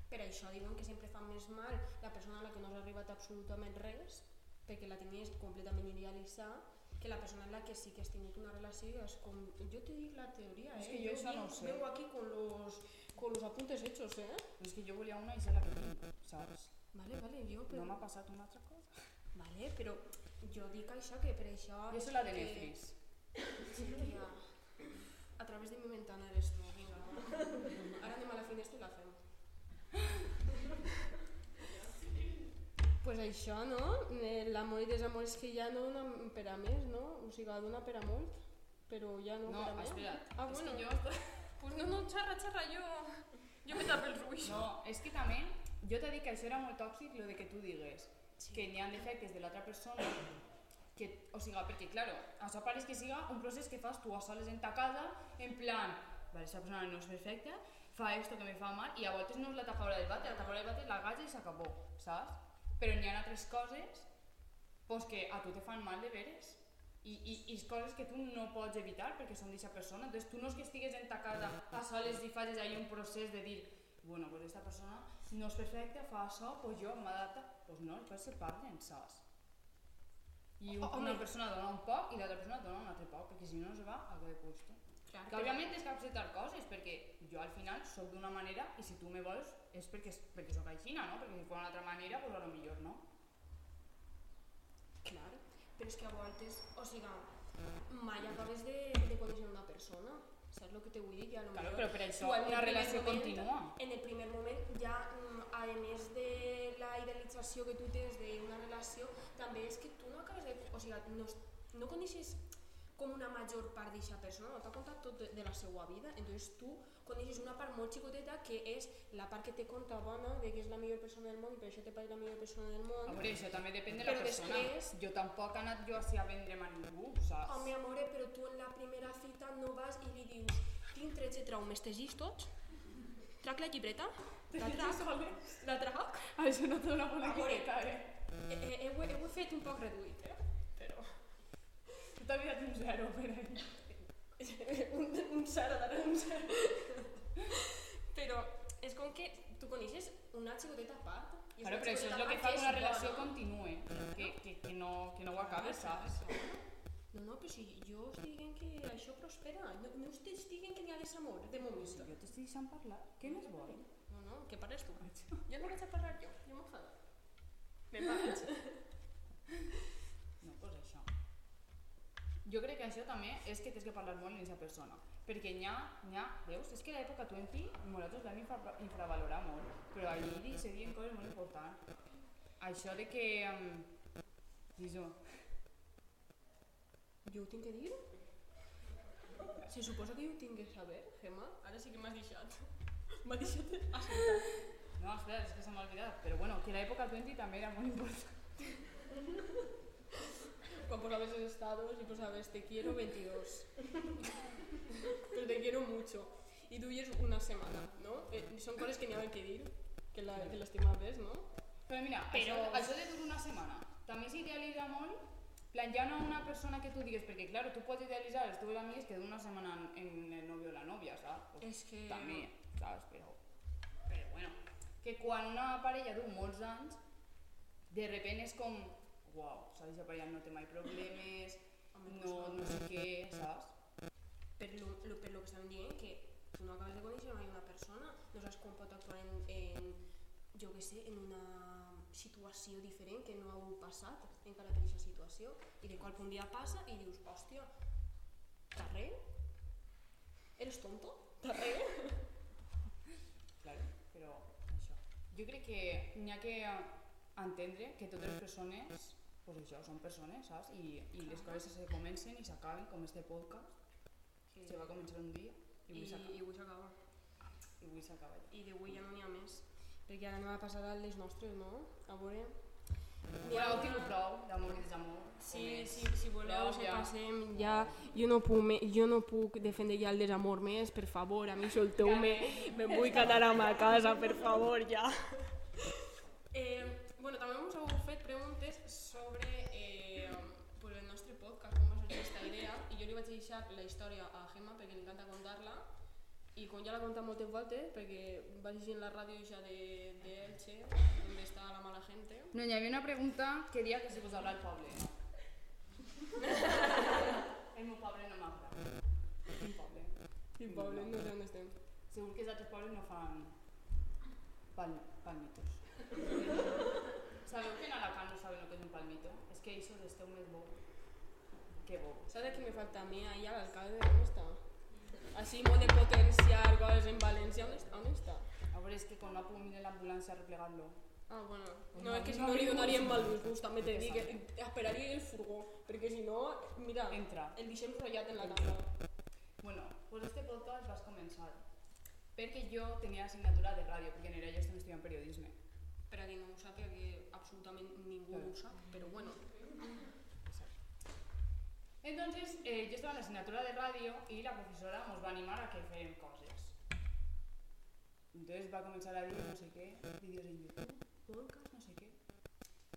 Per això diuen que sempre fa més mal la persona a la que no has arribat absolutament res, perquè la tenies completament idealitzada, que la persona en la que sí que has tingut una relació és com... Jo te dic la teoria, eh? És que jo això no ho sé. Veu aquí con los, con los apuntes hechos, eh? Però és que jo volia una i sé la que tinc, saps? Vale, vale, jo... Però... No m'ha passat una altra cosa. Vale, però jo dic això, que per això... Jo soy la de que- Netflix. Sí, tia. A través de mi ventana eres tu, vinga. Ara anem a la finestra i la fem. pues això, no? L'amor i desamor és que ja no dona per a més, no? O sigui, dona per a molt, però ja no, No, per a més. espera't. Ah, és bueno. que jo... Pues no, no, xerra, xerra, jo... Jo me tapo els ulls. No, és que també, jo t'he dit que això era molt tòxic, lo de que tu digues Sí. que n'hi ha defectes de l'altra persona que, o sigui, perquè, claro, això pareix que siga un procés que fas tu a soles en ta casa, en plan, vale, esta persona no és perfecta, fa esto que me fa mal, i a voltes no és la tapadora del vàter, la tapadora del vàter la galla i s'acabó, saps? Però n'hi ha altres coses pues, que a tu te fan mal de veres. I, i, i coses que tu no pots evitar perquè són d'aquesta persona. Entonces tu no és que estigues en ta casa a soles i facis ahí un procés de dir bueno, pues esta persona no és perfecta, fa això, pues jo m'adapta. Pues no, després se parlen, saps? I un, una persona dona un poc i l'altra persona dona un altre poc, perquè si no no se va a que puesto. Clar, Que òbviament és que acceptar coses, perquè jo al final sóc d'una manera i si tu me vols és perquè, perquè sóc aixina, no? Perquè si fos d'una altra manera, pues a lo millor no. Clar, però és que a voltes, o sigui, mai acabes de, de conèixer una persona. Saps el que te vull dir? Ja, Claro, però per això una relació moment- continua. En el primer moment ja, mm, a més de la idealització que tu tens d'una relació, també és que tu no acabes de... O sigui, no, no coneixes com una major part d'aquesta persona, no t'ha contat tot de, de la seva vida, entonces tu coneixes una part molt xicoteta que és la part que te conta bona de que és la millor persona del món i per això te pareix la millor persona del A món. veure, això també depèn de la Però persona. després- Jo tampoc he anat jo així a vendre'm a ningú, saps? Home, amore, però tu en la primera cita no vas i li dius tinc 13 traumes, te llis tots? Trac la llibreta? La trac? La trac? Això no té una bona llibreta, eh? Eh, eh, eh, he- ho he fet un poc reduït, eh? T'ha mirat un zero per ahí. [laughs] un, un zero, darrere un zero. però és com que tu coneixes una xicoteta a part. i Claro, però això és el que fa que una relació bona. continue, que, que, que, no, que no ho acabes, saps? No, no, però si jo estic dient que això prospera, no, no estic dient que n'hi ha desamor, de moment. Jo t'estic deixant parlar, què més vol? No, no, que parles tu. [laughs] Jo no vaig a parlar jo, jo m'enfado. Me vaig. [laughs] Jo crec que això també és que tens que parlar molt amb aquesta persona. Perquè n'hi ha, n'hi ha, veus, és que l'època 20 nosaltres l'hem infra, infravalorat molt, però allí se diuen coses molt importants. Això de que... Um, Això, Jo ho tinc que dir? Se suposa que jo ho tinc que saber, Gemma? Ara sí que m'has deixat. M'ha deixat assentat. no, espera, és que se m'ha oblidat, però bueno, que l'època 20 també era molt important. [laughs] Quan posaves els estados y posabas te quiero 22. [laughs] Pero te quiero mucho. Y duies una semana, ¿no? Eh, son coses que n'hi ha que dir, que la, que no? Però mira, Però- Això, això de dur una setmana també s'idealitza molt plan, ja no una persona que tu digues, perquè claro, tu pots idealitzar els teus amics que d'una setmana en, en el novio o la novia, saps? Pues, És que... també, saps? Però, però bueno, que quan una parella du molts anys, de repent és com, uau, saps? Aquesta parella no té mai problemes, Home, no, no sé què, saps? Per lo, lo, per lo que estem dient, que tu no acabes de conèixer mai una persona, no saps com pot actuar en, en jo que sé, en una situació diferent que no heu passat encara per aquesta situació i de qual un dia passa i dius, hòstia, t'arre? Eres tonto? T'arre? [laughs] Claro, però això. Jo crec que n'hi ha que entendre que totes les persones, pues això, són persones, saps? I, i les coses se comencen i s'acaben, com este podcast, Que... se va començar un dia i avui s'acaba. i avui s'acaba. I avui s'acaba. I d'avui ja no n'hi ha més. Perquè ara anem a passar a les nostres, no? A veure... Ja una- tingut prou d'amor i desamor. Sí, sí, si voleu, se ja. passem ja. Jo no, puc, me, jo no puc defendre ja el desamor més, per favor, a mi solteu-me, me vull quedar a ma casa, per favor, ja. [laughs] Eh, bueno, també us heu fet preguntes vaig deixar la història a Gemma perquè li encanta contar-la, i com ja l'ha contat moltes voltes, perquè va llegir en la ràdio ja de, de Elche, on està la mala gente, No, hi havia una pregunta que deia que si vos habla el poble. [laughs] el meu poble no m'agrada. Quin poble? Quin poble, no sé on estem. Segur que els altres pobles no fan pal palmitos. [laughs] Sabeu que en Alacant no saben lo que és un palmito? És que això esteu més bo. Que bo. ¿Sabes qué me falta a mí ahí al alcalde? ¿Dónde está? Así, mo de potenciar cosas en Valencia. ¿Dónde está? ¿Dónde está? A veure, és que quan no puc venir l'ambulància a replegar-lo. Ah, bueno. No, es que si no li donaríem mal disgust, també te dic. Esperaria el furgó, perquè si no, mira, Entra. el deixem rotllat en la taula. Bueno, pues este podcast vas començar perquè jo tenia assignatura de ràdio, perquè en era jo estem estudiant periodisme. Per a qui no ho sàpiga, que absolutament ningú ho sap, però bueno. Entonces, eh, yo estaba en la asignatura de radio y la profesora nos va a animar a que fem coses. Entonces va a comenzar a dir no sé què, vídeos en YouTube, podcast, no sé què.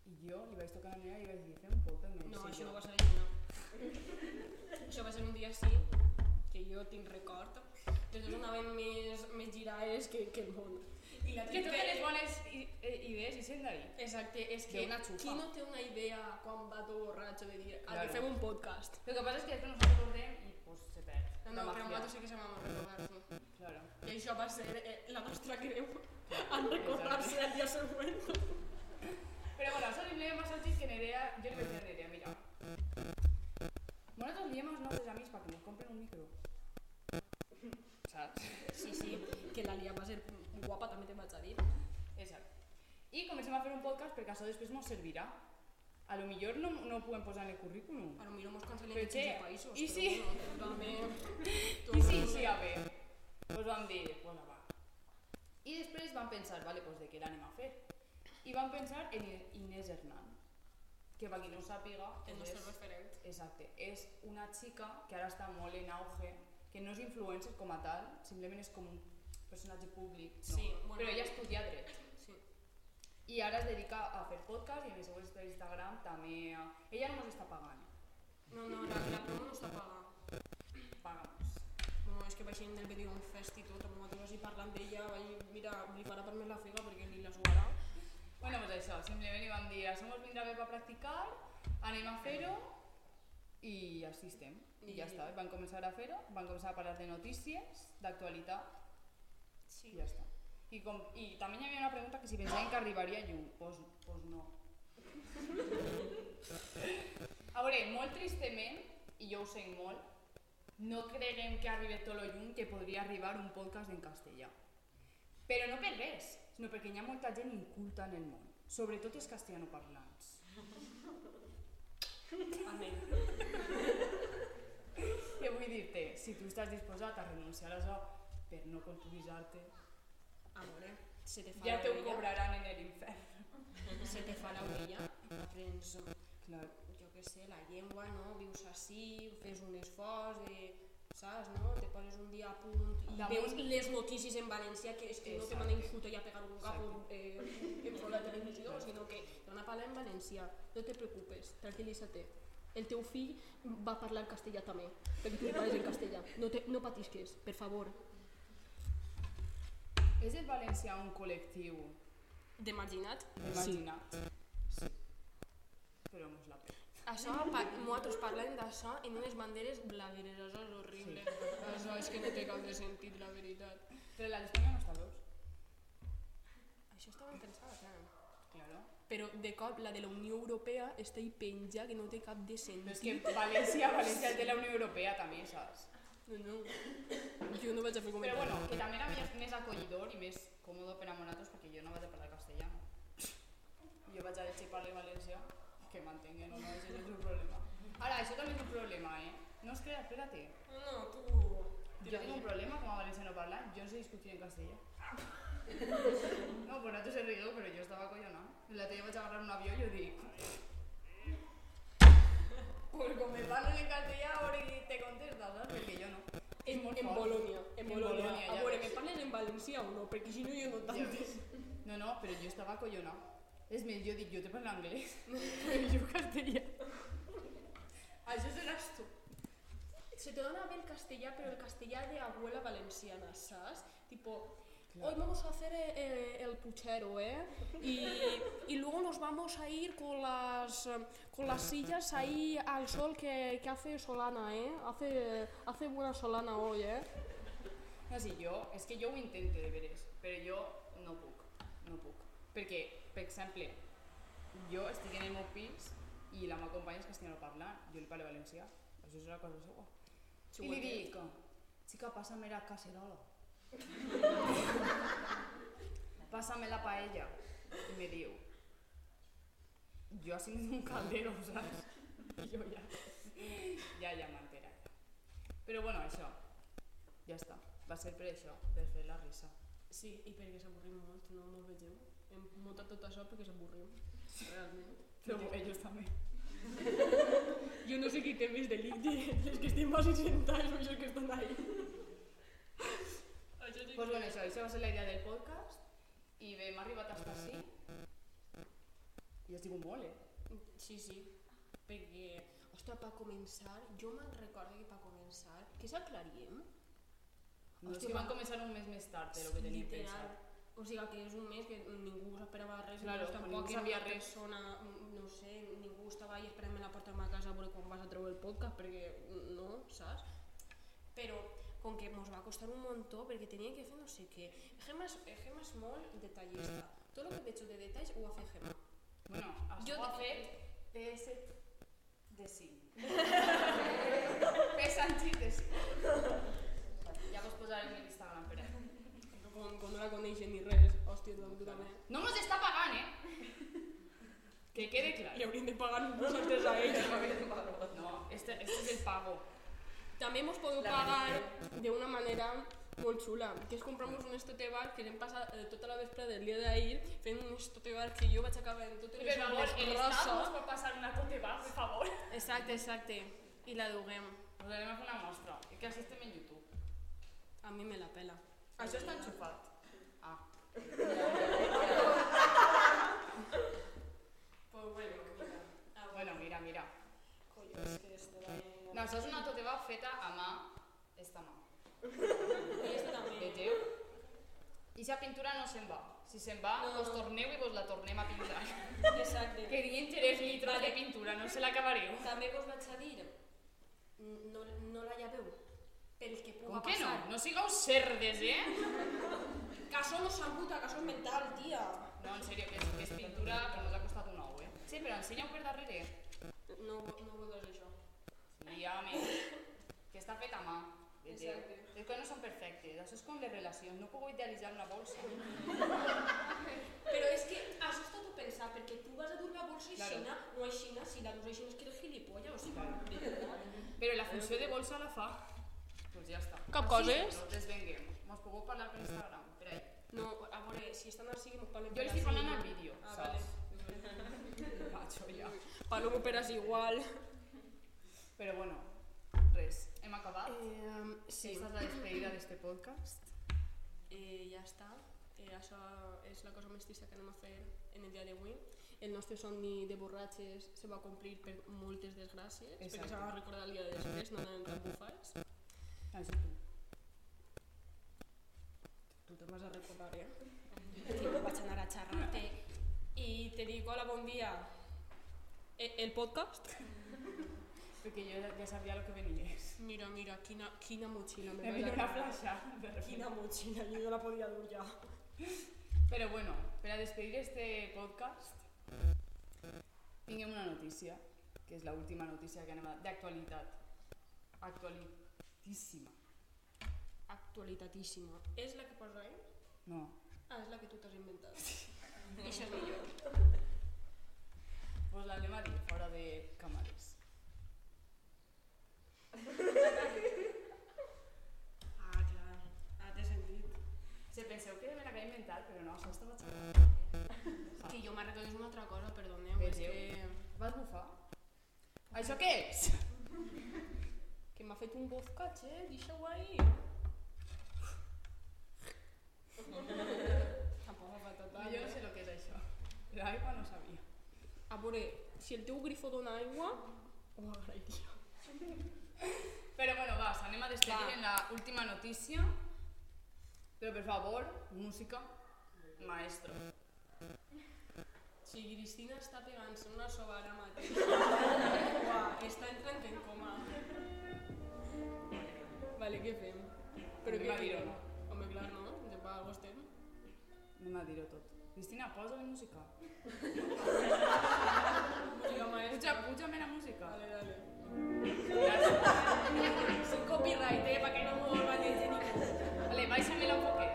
I jo li vaig tocar la meva i vaig dir, fem un podcast. No, vaig això no va ser allà. això va ser un dia sí, que jo tinc record. Dues anaven més, més girades que, que el món. I la Que tria totes les bones i, idees i sent d'ahir. Exacte, és que xufa. qui no té una idea quan va tot borratxo de dir a Claro. que fem un podcast? Lo que pasa es que després nos recordem i pues, se perd. No, no, però nosaltres sí que se vam recordar, sí. Claro. I això va ser eh, la nostra creu en recordar-se el dia següent. Però bueno, això li veiem Sanchis que Nerea, jo li vaig dir a Nerea, mira, nosaltres diem als nostres amics perquè ens compren un micro. [laughs] Saps? Sí, sí, que la Lia va ser guapa, també te vaig a dir. Exacte. I comencem a fer un podcast perquè això després ens servirà. A lo millor no, no ho podem posar en el currículum. A lo millor mos cancelen che, 15 països, i bueno, també... I sí, sí, a veure. Pues vam dir, bueno, va. I després vam pensar, vale, pues de què l'anem a fer? I vam pensar en Inés Hernán, que per qui no ho sàpiga... El nostre és- referent. Exacte, és una xica que ara està molt en auge, que no és influencer com a tal, simplement és com un personatge públic, no. Sí, bueno. però ella estudia dret. Sí. I ara es dedica a fer podcast i en els seus Instagram també... A... Ella no ens està pagant, No, no, la, la promo no està pagada. paga'ns. Bueno, és que vaig del Benidorm Fest i tot, amb nosaltres així parlant d'ella, vaig, mira, li farà per més la figa perquè li la suarà. Bueno, pues això, simplement hi vam dir, això mos vindrà bé per practicar, anem a fer-ho i així estem. I ja I- està, van començar a fer-ho, van començar a parlar de notícies, d'actualitat Sí. i ja està. I, com, I també hi havia una pregunta que si pensaven que arribaria lluny, pues, pues no. A veure, molt tristament, i jo ho sé molt, no creguem que arribi tot lo lluny que podria arribar un podcast en castellà. Però no per res, sinó perquè hi ha molta gent inculta en el món, sobretot els castellanoparlants. Amén. I vull dir-te, si tu estàs disposat a renunciar a això per no culturitzar-te, Amore, se te fa ja te ho cobraran en l'infern. se te fa la orella, aprens, Clar. jo què sé, la llengua, no? Vius així, fes un esforç, de, saps, no? Te poses un dia a punt i Damunt- veus les notícies en valencià, que és que no te Exacte. manden xuto i a pegar un capo eh, en la televisió, sinó que te van a parlar en valencià. No te preocupes, tranquil·litza-te. El teu fill va parlar castellà també, perquè tu parles en castellà. No, te, no patisques, per favor. És el valencià un col·lectiu De marginat? imaginat? Sí. Però mos la pena. Això, pa, nosaltres parlem d'això en unes banderes blagueres, això és horrible. Això és que no té cap de sentit, la veritat. Però la d'Espanya no està veus? Això estava pensada, clar. Claro. Però de cop la de la Unió Europea està ahí penja que no té cap de sentit. Però és que València, València té la Unió Europea també, saps? No, no. Jo no vaig a fer Però comentaris. bueno, que també era més, més acollidor i més còmode per a nosaltres perquè jo no vaig a parlar castellà. Jo vaig a dir si parle valencià, que mantenguen o no, això és un problema. Ara, això també és un problema, eh? No es crea, espérate. No, no, tu... Yo tengo un problema como valenciano parlant, yo no sé discutir en castellà. [laughs] No, pues no te sé rido, pero yo estaba acollonada. Otro día vaig a agarrar un avió i jo dic... Pues com me parlen en castellà, ahora te contestas, ¿sabes? Perquè jo no. En, en fort. Bolònia, en. Bolònia, A veure, ves. me parlen en valencià o no? Perquè si no jo no Ja tant. ves. No, no, però jo estava acollonada. És més, jo dic, jo te parlo anglès, però [laughs] jo castellà. Això seràs tu. Se te dona bé el castellà, pero el castellà de abuela valenciana, ¿sabes? Tipo. Hoy vamos a hacer eh, el puchero, ¿eh? Y, y luego nos vamos a ir con las, con las sillas ahí al sol que, que hace Solana, ¿eh? Hace, hace buena Solana hoy, ¿eh? No, sí, jo, és que jo ho intento de veres, però jo no puc, no puc. Perquè, per exemple, jo estic en el meu pis i la meva companya és castellano parlant, jo li parlo valencià, això és una cosa seva. I li dic, chica, pásame la cacerola. Pásame la paella. I me diu, jo sigut un caldero, saps? [laughs] I jo ja, ja, ja m'entera. Però bueno, això, ja està. Va ser per això, per fer la risa. Sí, i perquè s'avorrim molt, no ens vegem. Hem muntat tot això perquè s'avorrim, realment. Però ells també. Jo no sé qui té més delicte, les que estem més sentats o els que estan ahí. Sí Pues bueno, això, això va ser la idea del podcast i bé, hem arribat fins ací. I has sigut molt, eh? Sí, sí, perquè, ostres, per començar, jo me'n recordo que per començar, que s'aclaríem? No, Hòstia, van començar un mes més tard de lo que teníem Literal. pensat. O sigui que és un mes que ningú s'esperava res, Claro, ningú tampoc sabia una res. persona, no sé, ningú estava ahí esperant a la porta de ma casa a veure quan vas a treure el podcast, perquè no, saps? Però com que ens va costar un muntó perquè tenia que fer no sé què. Gemma és, Gemma és molt detallista. Tot el que veig de detalls ho va fer Gemma. Bueno, Jo ho ha de- fet [laughs] P7 de 5. P6 de 5. Ja vos posarem en Instagram, per ahí. Com, com no la coneixen ni res, hòstia, tu, tu també. No mos està pagant, eh? Que quede clar. Li hauríem de pagar nosaltres a ell. No, este, este és el pago. També ens podeu pagar d'una manera molt xula, que és comprar-nos un estote bar que hem passat eh, tota la vespre del dia d'ahir fent un estote bar que jo vaig acabar en totes les ombres rosa. pot passar una tote va, per favor. Exacte, exacte. I la duguem. Us anem a fer una mostra. I que així estem en YouTube. A mi me la pela. Això està enxufat. Ah. [laughs] Pues bueno, mira. Ah, Bueno, mira, mira. Coño, és que este No, això és una bag feta a mà, esta mà. I este també. Vegeu? I la pintura no se'n va. Si se'n va, No, vos no. torneu i vos la tornem a pintar. Exacte. que dient 3 litres de pintura, no se l'acabareu. També vos vaig a dir, no, no la llaveu, pel que puga Com que no? passar. No sigueu cerdes, eh? Que això no s'embuta, que això és mental, tia. No, en sèrio, que és, que és pintura que ens ha costat un ou, eh? Sí, però ensenya-ho per darrere. No, no veuràs això. Home, que està fet a mà. Exacte. És que no són perfectes, això és com les relacions, no puc idealitzar una bolsa. Però és que això està tot pensat, perquè tu vas a dur la bolsa Claro. aixina, no aixina, si la dus aixina és que eres gilipollas, o sigui, veritat. Però la funció de bolsa la fa. Doncs ja està. Cap coses. No desvenguem. Mos podeu parlar per Instagram, per ahí. No, a veure, si estan així, m'ho parlen Jo li estic parlant al vídeo, Ah, saps? vale. Macho, ja. Parlo per igual. Però bueno, res, hem acabat. Eh, sí, Esta és la despedida d'este podcast. eh, ja està. Eh, això és la cosa més trista que anem a fer en el dia d'avui. El nostre somni de borratxes se va complir per moltes desgràcies, perquè Exacte. se va recordar el dia de després, no anem tan bufats. Això tu. Tu te'n vas a recordar, eh? Que jo vaig anar a xerrar-te i te dic, hola, bon dia. E- El podcast? Perquè jo ja, sabia el que venies. Mira, mira, quina, quina motxilla. me Em la una flasha. Quina motxilla, jo la podia dur ja. Però bueno, per a despedir este podcast, tinguem una notícia, que és l'última notícia que anem a... d'actualitat. Actualitíssima. Actualitatíssima. És la que posa ahí? No. Ah, és la que tu t'has inventat. I això és millor. Pues l'anem a dir fora de càmeres. Ah, clar. Ah, t'he sentit. Se penseu que me l'havia inventat, però no, això estava xerrant. Que jo és una altra cosa, perdoneu. És Vegeu. que, Vas bufar? Això què és? que m'ha fet un bofcatx, eh? Deixa-ho ahí. Tampoc fa tot No, jo no sé el que és això. L'aigua no sabia. A veure, si el teu grifo dona aigua, ho agrairia. Però bueno, va, anem a despedir Va. en la última notícia. Però per favor, música, maestro. Si Cristina està pegant-se una soba ara mateix, [laughs] uah, està entrant en coma. Vale, què fem? Anem què a dir-ho? Home, clar, no? De pa algo estem. Anem a dir-ho tot. Cristina, posa [laughs] la música. Música maestra. Puja, puja'm la música. Dale, dale. Sin copyright, eh, para que no me vaya a ningú. Vale, baixa'm l'enfoque.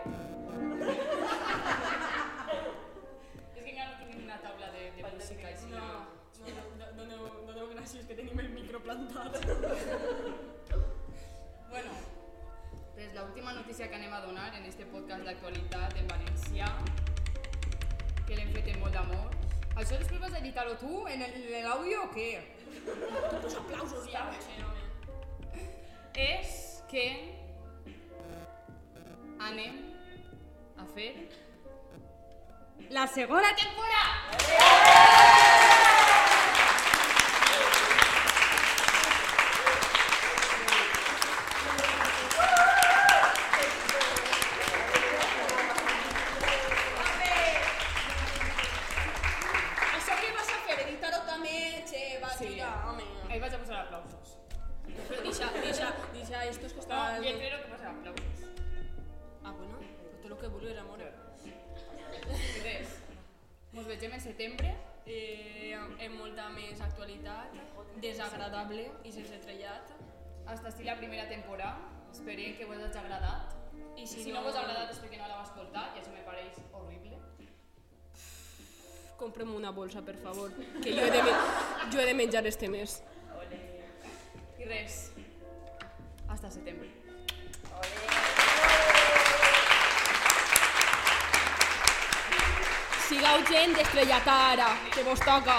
És que encara no tinc una taula de, música. Així No, no, no, doneu, doneu gràcies que tenim el micro plantat. Bueno, pues la última notícia que anem a en este podcast d'actualitat en valencià, que l'hem fet amb molt d'amor. Això després vas editar-ho tu en l'àudio o què? Los aplausos. Sí, home. És que anem a fer la segona temporada! Això Esperem que vos hagi agradat. I I si, si no vos ha agradat és perquè no l'heu escoltat i això me pareix horrible. Comprem una bolsa, per favor, que jo he de, men- jo he de menjar este mes. I res, hasta setembre. Sigueu gent d'estrellatara, que vos toca.